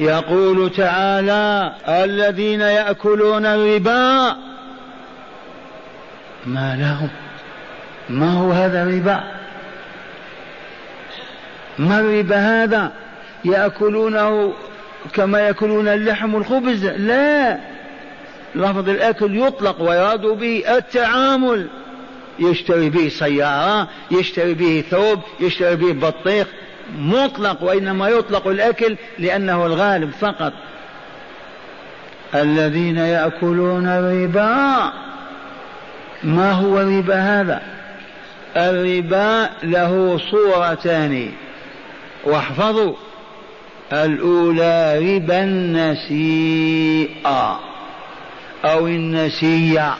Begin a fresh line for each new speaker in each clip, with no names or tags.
يقول تعالى الذين يأكلون الربا ما لهم؟ ما هو هذا الربا؟ ما الربا هذا؟ يأكلونه كما يأكلون اللحم والخبز؟ لا. لفظ الأكل يطلق ويراد به التعامل. يشتري به سيارة يشتري به ثوب يشتري به بطيخ. مطلق وإنما يطلق الأكل لأنه الغالب فقط. الذين يأكلون الربا ما هو الربا هذا؟ الربا له صورتان. واحفظوا. الأولى ربا النسيئة أو النسية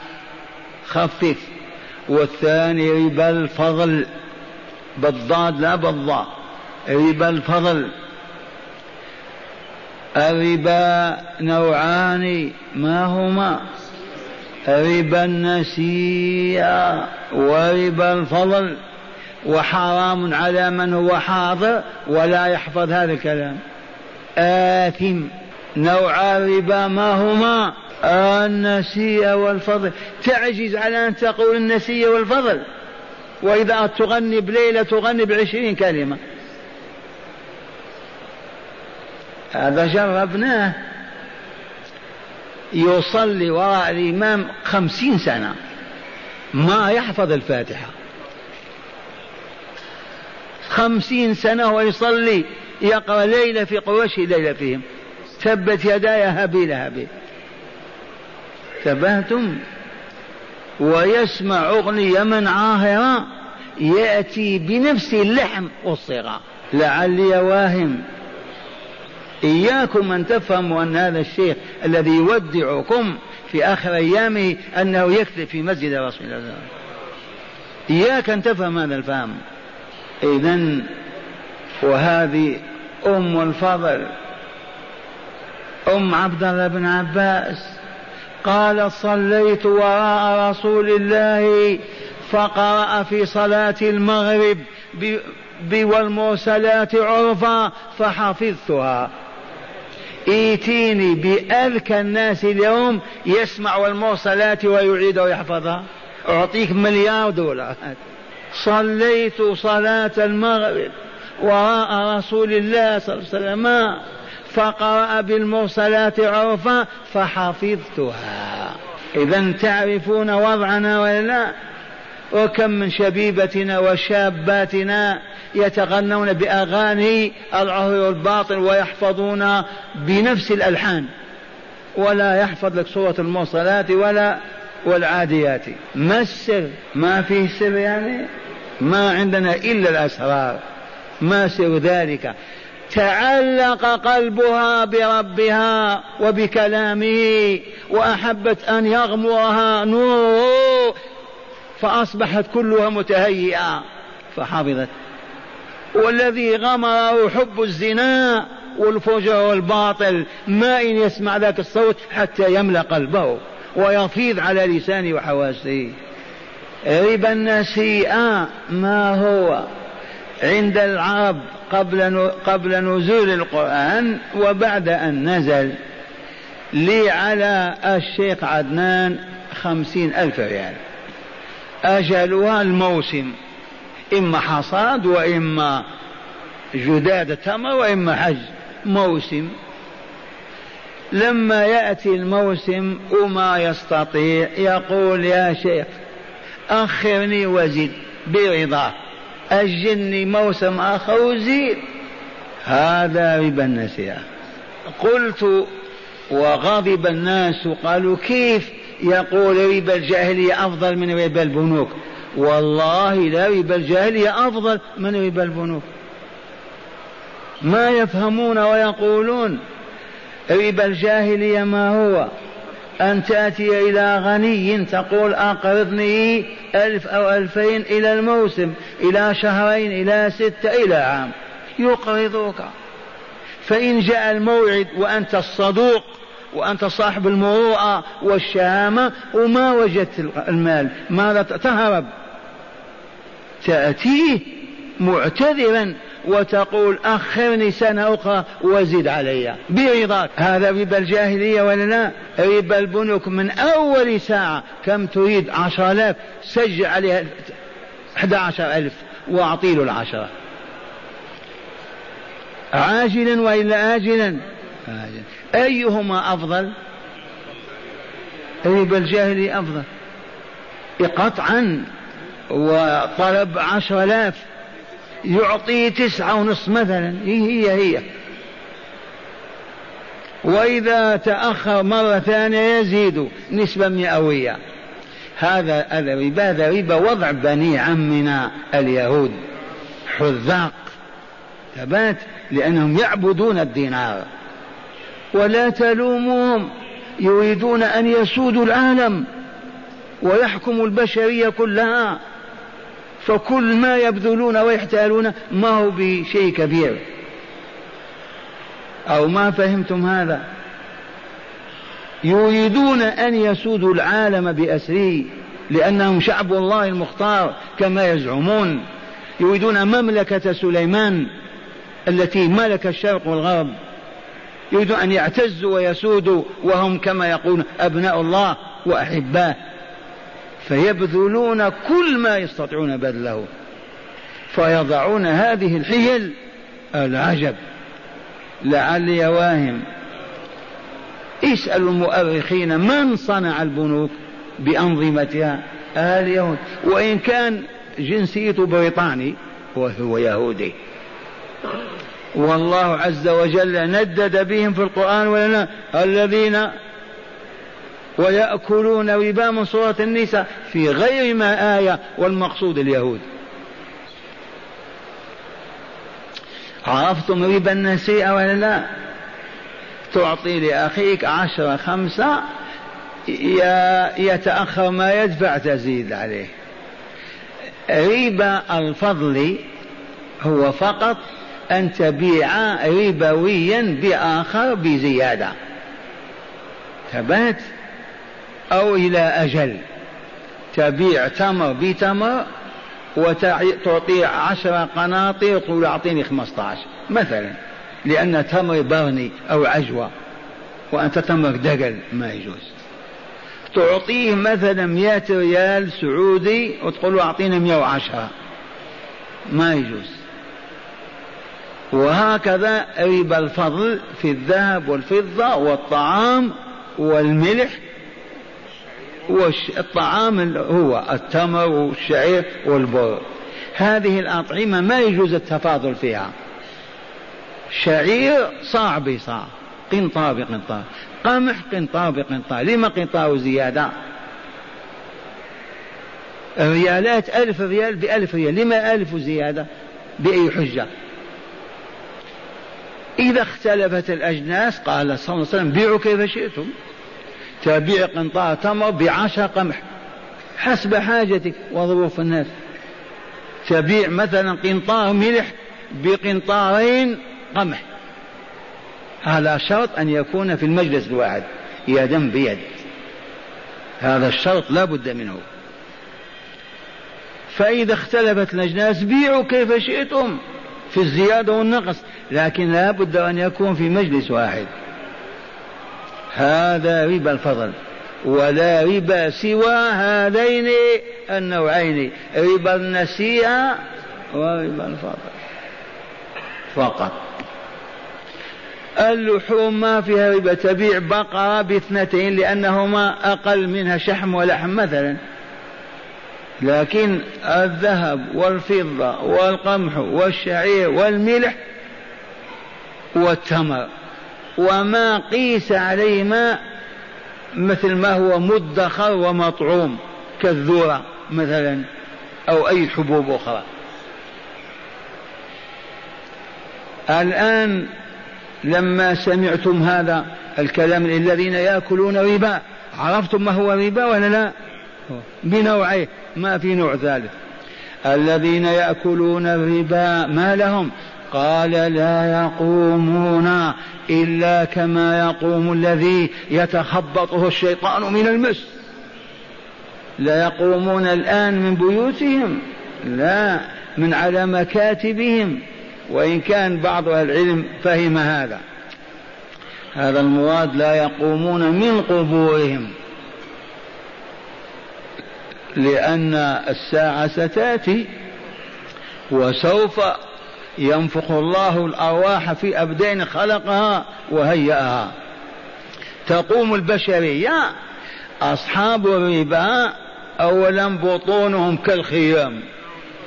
خفف. والثاني ربا الفضل. بالضاد لا بالضاء. ربا الفضل. الربا نوعان ما هما؟ ربا النسيئة وربا الفضل. وحرام على من هو حاضر ولا يحفظ هذا الكلام. آثم. نوع الربا ما هما؟ النسيء والفضل. تعجز على أن تقول النسيء والفضل. وإذا تغني بليلة تغني بعشرين كلمة. هذا جربناه. يصلي وراء الإمام خمسين سنة. ما يحفظ الفاتحة. خمسين سنة ويصلي يقرأ ليلة في قريش ليلة فيهم. تبت يداي هبي لهبي انتبهتم؟ ويسمع أغنية من عاهرة يأتي بنفس اللحم والصغار لعلي واهم. إياكم أن تفهموا أن هذا الشيخ الذي يودعكم في آخر أيامه أنه يكذب في مسجد رسول الله. إياك أن تفهم هذا الفهم. إذا وهذه أم الفضل أم عبد الله بن عباس. قال صليت وراء رسول الله فقرأ في صلاة المغرب والمرسلات عرفا فحفظتها. ايتيني بأذكى الناس اليوم يسمع المرسلات ويعيد ويحفظها أعطيك مليار دولار. صليت صلاة المغرب وراء رسول الله صلى الله عليه وسلم فقرأ بالمرسلات عرفا فحفظتها. إذا تعرفون وضعنا ولا لا؟ وكم من شبيبتنا وشاباتنا يتغنون بأغاني العهر والباطل ويحفظون بنفس الألحان. ولا يحفظ لك سورة المرسلات ولا والعاديات. ما السر؟ ما فيه سر يعني؟ ما عندنا إلا الأسرار. ما سر ذلك؟ تعلق قلبها بربها وبكلامه وأحبت أن يغمرها نوره فأصبحت كلها متهيئة فحفظت. والذي غمره حب الزنا والفجر والباطل ما إن يسمع ذاك الصوت حتى يملأ قلبه ويفيض على لسانه وحواسه. ربا النسيئة ما هو عند العرب قبل قبل نزول القرآن وبعد أن نزل. لي على الشيخ عدنان خمسين ألف ريال. أجلها الموسم إما حصاد وإما جداد تمر وإما حج موسم. لما يأتي الموسم وما يستطيع يقول يا شيخ أخرني وزد برضاه أجلني موسم آخر وزيد. هذا ربا النسيئة قلت وغضب الناس قالوا كيف؟ يقول ربا الجاهلية أفضل من ربا البنوك. والله لا ربا الجاهلية أفضل من ربا البنوك. ما يفهمون ويقولون ربا الجاهلية ما هو؟ أن تأتي إلى غني تقول أقرضني ألف أو ألفين إلى الموسم إلى شهرين إلى ستة إلى عام. يقرضك فإن جاء الموعد وأنت الصدوق وأنت صاحب المروءة والشهامة وما وجدت المال. ماذا تهرب. تأتيه معتذرا وتقول أخرني سنة أخرى وزد علي. برضاك. هذا ربا الجاهلية ولا لا؟ ربا البنوك من أول ساعة. كم تريد؟ عشر آلاف. سجل عليها أحد عشر ألف وأعطي له العشرة عاجلا وإلا آجلا؟ آجل. أيهما أفضل؟ ربا الجاهلي أفضل. قطعا وطلب عشر آلاف. يعطي تسعة ونصف مثلا. هي هي. وإذا تأخر مرة ثانية يزيد نسبة مئوية. هذا هذا ربا هذا ربا وضع بني عمنا اليهود حذاق. ثبات لأنهم يعبدون الدينار. ولا تلوموهم يريدون أن يسودوا العالم ويحكموا البشرية كلها. فكل ما يبذلون ويحتالون ما هو بشيء كبير. أو ما فهمتم هذا؟ يريدون أن يسودوا العالم بأسره لأنهم شعب الله المختار كما يزعمون. يريدون مملكة سليمان التي ملك الشرق والغرب. يريدون أن يعتزوا ويسودوا وهم كما يقولون أبناء الله وأحباه. فيبذلون كل ما يستطيعون بذله. فيضعون هذه الحيل العجب. لعلي واهم اسألوا المؤرخين من صنع البنوك بأنظمتها آل يهود. وإن كان جنسيته بريطاني وهو يهودي. والله عز وجل ندد بهم في القرآن ولا الذين ويأكلون ربا من سورة النساء في غير ما آية والمقصود اليهود. عرفتم ربا النسيئة ولا لا؟ تعطي لأخيك عشرة خمسة يتأخر ما يدفع تزيد عليه. ربا الفضل هو فقط أن تبيع ربويا بآخر بزيادة. ثبات أو إلى أجل. تبيع تمر بتمر وتعطي عشر قناطر تقول أعطيني خمسة عشر مثلا لأن تمر برني أو عجوة وأنت تمر دقل ما يجوز. تعطيه مثلا مئة ريال سعودي وتقول له مئة وعشرة. ما يجوز. وهكذا ربا الفضل في الذهب والفضة والطعام والملح والطعام هو التمر والشعير والبر. هذه الأطعمة ما يجوز التفاضل فيها. شعير صاع بصاع قنطار بقنطار قمح قنطار بقنطار لما قنطار زيادة ريالات ألف ريال بألف ريال. لما ألف زيادة بأي حجة؟ إذا اختلفت الأجناس قال صلى الله عليه وسلم بيعوا كيف شئتم. تبيع قنطار تمر بعشر قمح حسب حاجتك وظروف الناس. تبيع مثلا قنطار ملح بقنطارين قمح. هذا شرط أن يكون في المجلس الواحد يدا بيد. هذا الشرط لا بد منه. فإذا اختلفت الأجناس بيعوا كيف شئتم. في الزيادة والنقص لكن لا بد أن يكون في مجلس واحد. هذا ربا الفضل ولا ربا سوى هذين النوعين ربا النسيئة وربا الفضل. فقط. اللحوم ما فيها ربا تبيع بقرة باثنتين لأنهما أقل منها شحم ولحم مثلا. لكن الذهب والفضة والقمح والشعير والملح والتمر. وما قيس عليهما مثل ما هو مدخر ومطعوم كالذرة مثلا أو أي حبوب أخرى. الآن لما سمعتم هذا الكلام الذين يأكلون ربا عرفتم ما هو ربا ولا لا؟ بنوعيه ما في نوع ثالث. الذين يأكلون الربا ما لهم؟ قال لا يقومون إلا كما يقوم الذي يتخبطه الشيطان من المس. لا يقومون الآن من بيوتهم لا من على مكاتبهم. وإن كان بعض أهل العلم فهم هذا. هذا المراد لا يقومون من قبورهم. لأن الساعة ستأتي وسوف ينفخ الله الأرواح في أبدان خلقها وهيأها تقوم البشرية أصحاب الربا أولا بطونهم كالخيام.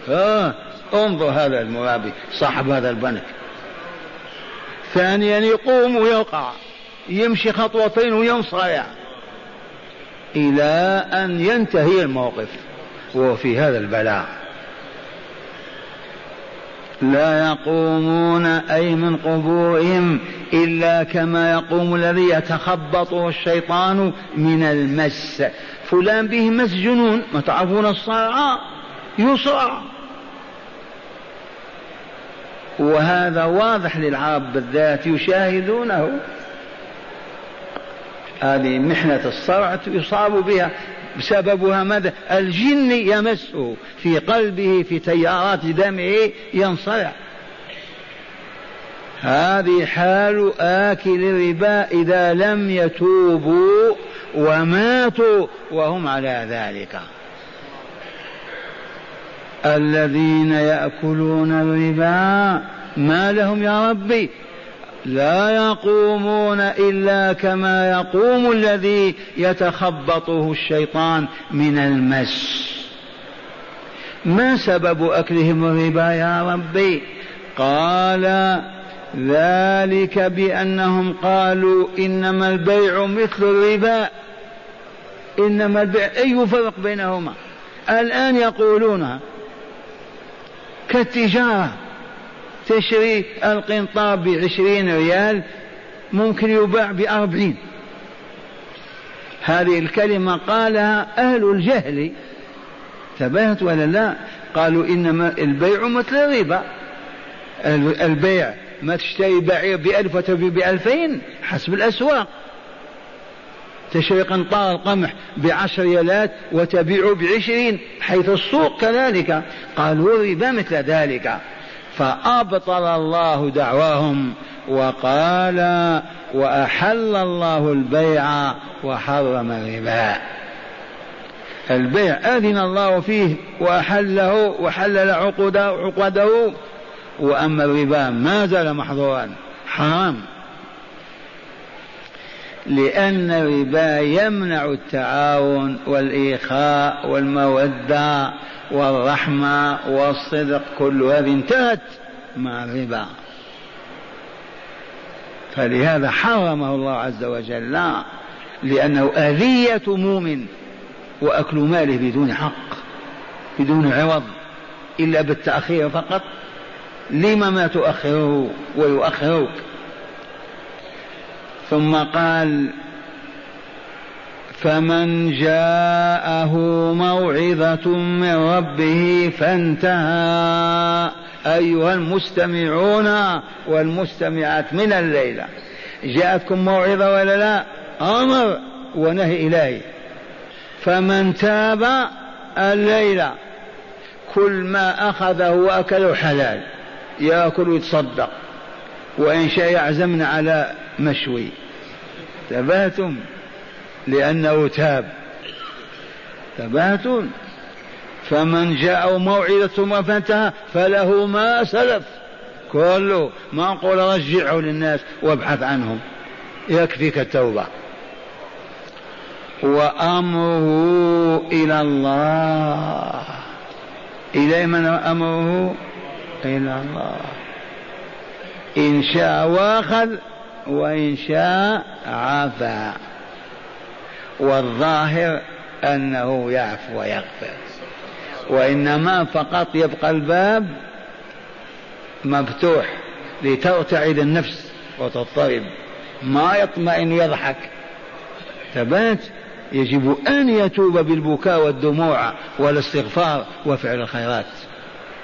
ها انظر هذا المرابي صاحب هذا البنك. ثانيا يقوم ويقع يمشي خطوتين وينصرع. إلى أن ينتهي الموقف وهو في هذا البلاء. لا يقومون أي من قبورهم إلا كما يقوم الذي يتخبطه الشيطان من المس. فلان به مس جنون ما تعرفون الصرع يصرع وهذا واضح للعرب بالذات يشاهدونه. هذه محنة الصرع يصاب بها. سببها ماذا؟ الجن يمسه في قلبه في تيارات دمه ينصرع. هذه حال آكل الربا إذا لم يتوبوا وماتوا وهم على ذلك. الذين يأكلون الربا ما لهم يا ربي؟ لا يقومون إلا كما يقوم الذي يتخبطه الشيطان من المس. ما سبب أكلهم الربا يا ربي؟ قال ذلك بأنهم قالوا إنما البيع مثل الربا. إنما البيع أي فرق بينهما؟ الآن يقولونها كالتجارة. تشري القنطار بعشرين ريال ممكن يباع بأربعين. هذه الكلمة قالها أهل الجهل. ثبت ولا لا؟ قالوا إنما البيع مثل الربا. البيع ما تشتري بعير بألف وتبيع بألفين حسب الأسواق. تشتري قنطار القمح بعشر ريالات وتبيع بعشرين حيث السوق كذلك. قالوا الربا مثل ذلك. فأبطل الله دعواهم وقال وأحل الله البيع وحرم الربا. البيع أذن الله فيه وأحله وحلل عقوده عقده وأما الربا ما زال محظورا. حرام. لأن الربا يمنع التعاون والإيخاء والمودة والرحمة والصدق. كل هذه انتهت مع الربا. فلهذا حرمه الله عز وجل لأنه أذية مؤمن وأكل ماله بدون حق بدون عوض إلا بالتأخير فقط. لما ما تؤخره ويؤخرك؟ ثم قال فمن جاءه موعظة من ربه فانتهى. أيها المستمعون والمستمعات من الليلة؟ جاءتكم موعظة ولا لا؟ أمر ونهي إلهي فمن تاب الليلة كل ما أخذه وأكله حلال يأكل ويتصدق وإن شاء يعزمن على مشوي. تباتم لأنه تاب. ثبات. فمن جاء موعظة فانتهى فله ما سلف. كله ما نقول رجعه للناس وابحث عنهم. يكفيك التوبة. وأمره إلى الله. إلى من أمره؟ إلى الله. إن شاء وأخذ وإن شاء عفا. والظاهر أنه يعفو ويغفر. وإنما فقط يبقى الباب مفتوح لترتعد النفس وتضطرب. ما يطمئن يضحك. ثبات يجب أن يتوب بالبكاء والدموع والاستغفار وفعل الخيرات.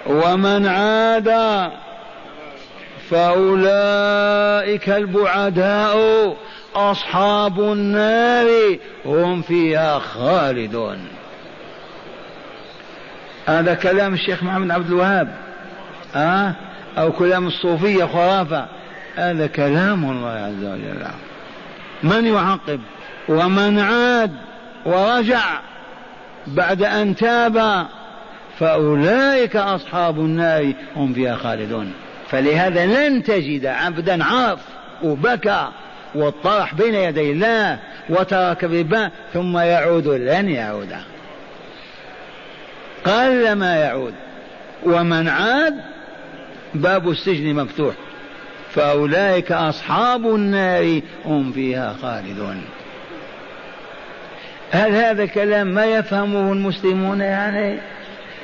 ومن عاد فأولئك البعداء أصحاب النار هم فيها خالدون. هذا كلام الشيخ محمد عبد الوهاب أه؟ أو كلام الصوفية خرافة. هذا كلام الله عز وجل. من يعقب ومن عاد ورجع بعد أن تاب فأولئك أصحاب النار هم فيها خالدون. فلهذا لن تجد عبدا عرف وبكى واطرح بين يدي الله وترك الربا ثم يعود لن يعود. قل ما يعود. ومن عاد باب السجن مفتوح. فأولئك أصحاب النار هم فيها خالدون. هل هذا الكلام ما يفهمه المسلمون يعني؟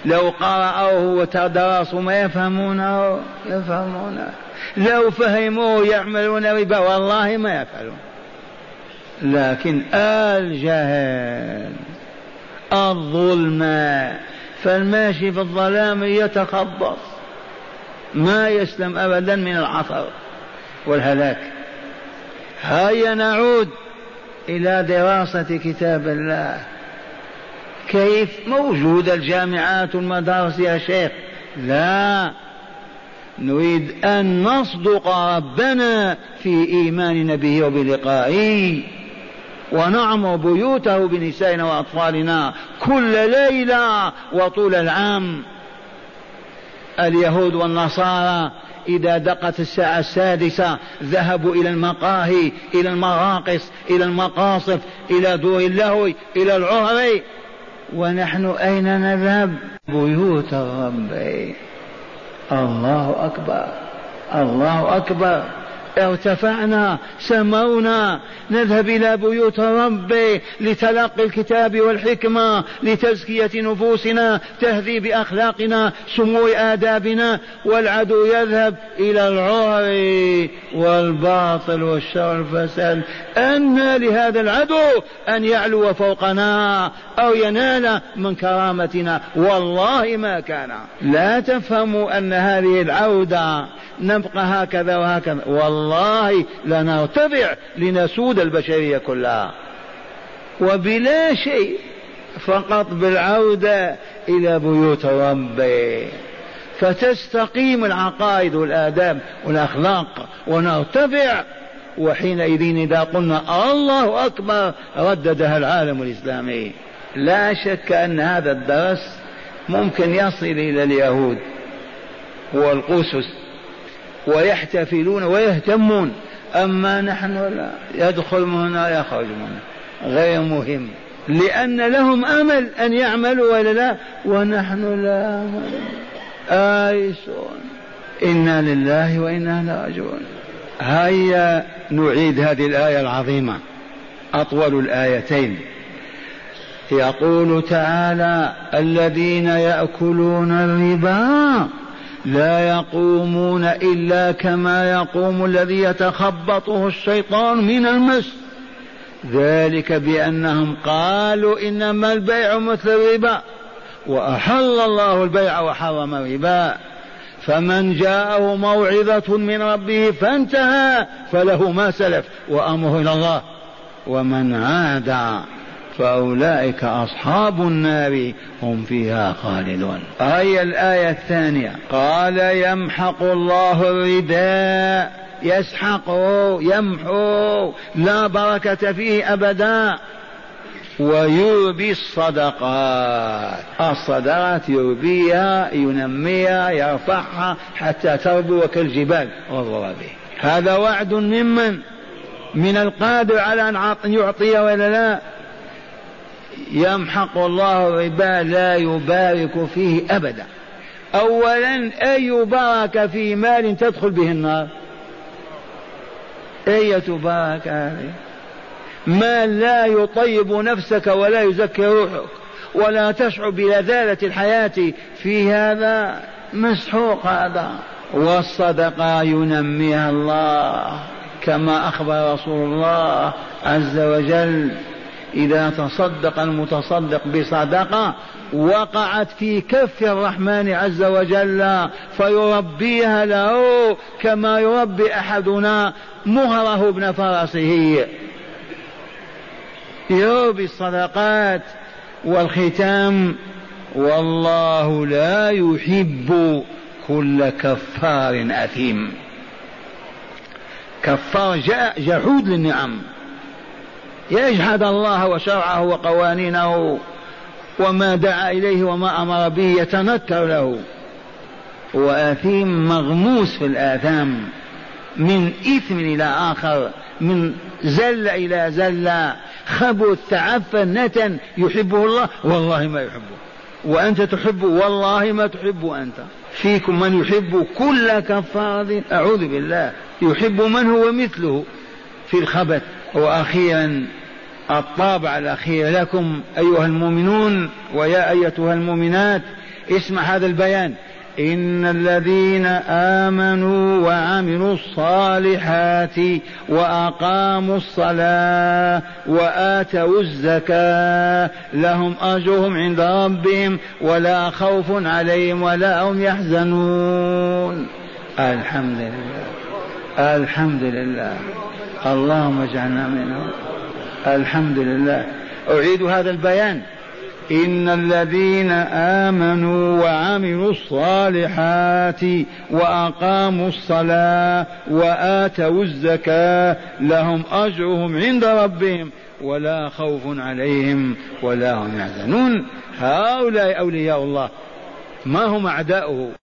لو قرأوه وتدرسوا ما يفهمونه يفهمونه لو فهموه يعملون ربا والله ما يفعلون. لكن الجهل الظلم فالماشي في الظلام يتخبط ما يسلم ابدا من العثر والهلاك. هيا نعود إلى دراسة كتاب الله. كيف موجودة الجامعات والمدارس يا شيخ؟ لا. نريد أن نصدق ربنا في ايماننا به وبلقائه ونعمر بيوته بنسائنا وأطفالنا كل ليلة وطول العام. اليهود والنصارى إذا دقت الساعة السادسة ذهبوا إلى المقاهي إلى المراقص إلى المقاصف إلى دور اللهو إلى العهر ونحن أين نذهب؟ بيوت الرب. الله أكبر. الله أكبر. ارتفعنا سمونا. نذهب إلى بيوت ربي لتلقي الكتاب والحكمة لتزكية نفوسنا تهذيب أخلاقنا سمو آدابنا والعدو يذهب إلى العهر والباطل والشر والفساد. أن لهذا العدو أن يعلو فوقنا. أو ينال من كرامتنا. والله ما كان. لا تفهموا أن هذه العودة نبقى هكذا وهكذا. والله لنرتفع لنسود البشرية كلها. وبلا شيء فقط بالعودة إلى بيوت ربي. فتستقيم العقائد والآداب والأخلاق ونرتفع. وحينئذ إذا قلنا الله أكبر رددها العالم الإسلامي. لا شك أن هذا الدرس ممكن يصل إلى اليهود والقسس ويحتفلون ويهتمون. أما نحن لا يدخل من هنا يخرج من هنا. غير مهم. لأن لهم أمل أن يعملوا ولا لا ونحن لا آيسون إنا لله وإنا راجعون. هيا نعيد هذه الآية العظيمة أطول الآيتين. يقول تعالى الذين يأكلون الربا لا يقومون إلا كما يقوم الذي يتخبطه الشيطان من المس. ذلك بأنهم قالوا إنما البيع مثل الربا وأحل الله البيع وحرم الربا. فمن جاءه موعظة من ربه فانتهى فله ما سلف وأمره إلى الله. ومن عاد فأولئك أصحاب النار هم فيها خالدون. هي الآية الثانية. قال يمحق الله الرداء. يسحقه يمحو. لا بركة فيه أبدا. ويربي الصدقات. الصدقات يربيها ينميها يرفعها حتى تربو كالجبال. والربي هذا وعد ممن؟ من القادر على أن يعطي ولا لا؟ يمحق الله الربا لا يبارك فيه أبدا. أولا أي بركة في مال تدخل به النار. أية بركة هذه مال لا يطيب نفسك ولا يزكي روحك. ولا تشعر بلذاذة الحياة في هذا مسحوق هذا. والصدقة ينميها الله كما أخبر رسول الله عز وجل. إذا تصدق المتصدق بصدقة وقعت في كف الرحمن عز وجل فيربيها له كما يربي أحدنا مهره ابن فرسه. يربي الصدقات والختام. والله لا يحب كل كفار أثيم. كفار جحود للنعم. يجحد الله وشرعه وقوانينه وما دعا إليه وما أمر به يتنكر له. وأثيم مغموس في الآثام من إثم إلى آخر من زل إلى زلة خبث تعفن نتن يحبه الله والله ما يحبه. وأنت تحب والله ما تحب أنت. فيكم من يحب كل كفار أعوذ بالله يحب من هو مثله في الخبث. وأخيرا الطابع الأخير لكم أيها المؤمنون ويا أيتها المؤمنات اسمع هذا البيان. إن الذين آمنوا وعملوا الصالحات وأقاموا الصلاة وآتوا الزكاة لهم أجرهم عند ربهم ولا خوف عليهم ولا هم يحزنون. الحمد لله. الحمد لله. اللهم اجعلنا منهم. الحمد لله. أعيد هذا البيان. إن الذين آمنوا وعملوا الصالحات وأقاموا الصلاة وآتوا الزكاة لهم أجرهم عند ربهم ولا خوف عليهم ولا هم يحزنون. هؤلاء أولياء الله. ما هم أعداؤه؟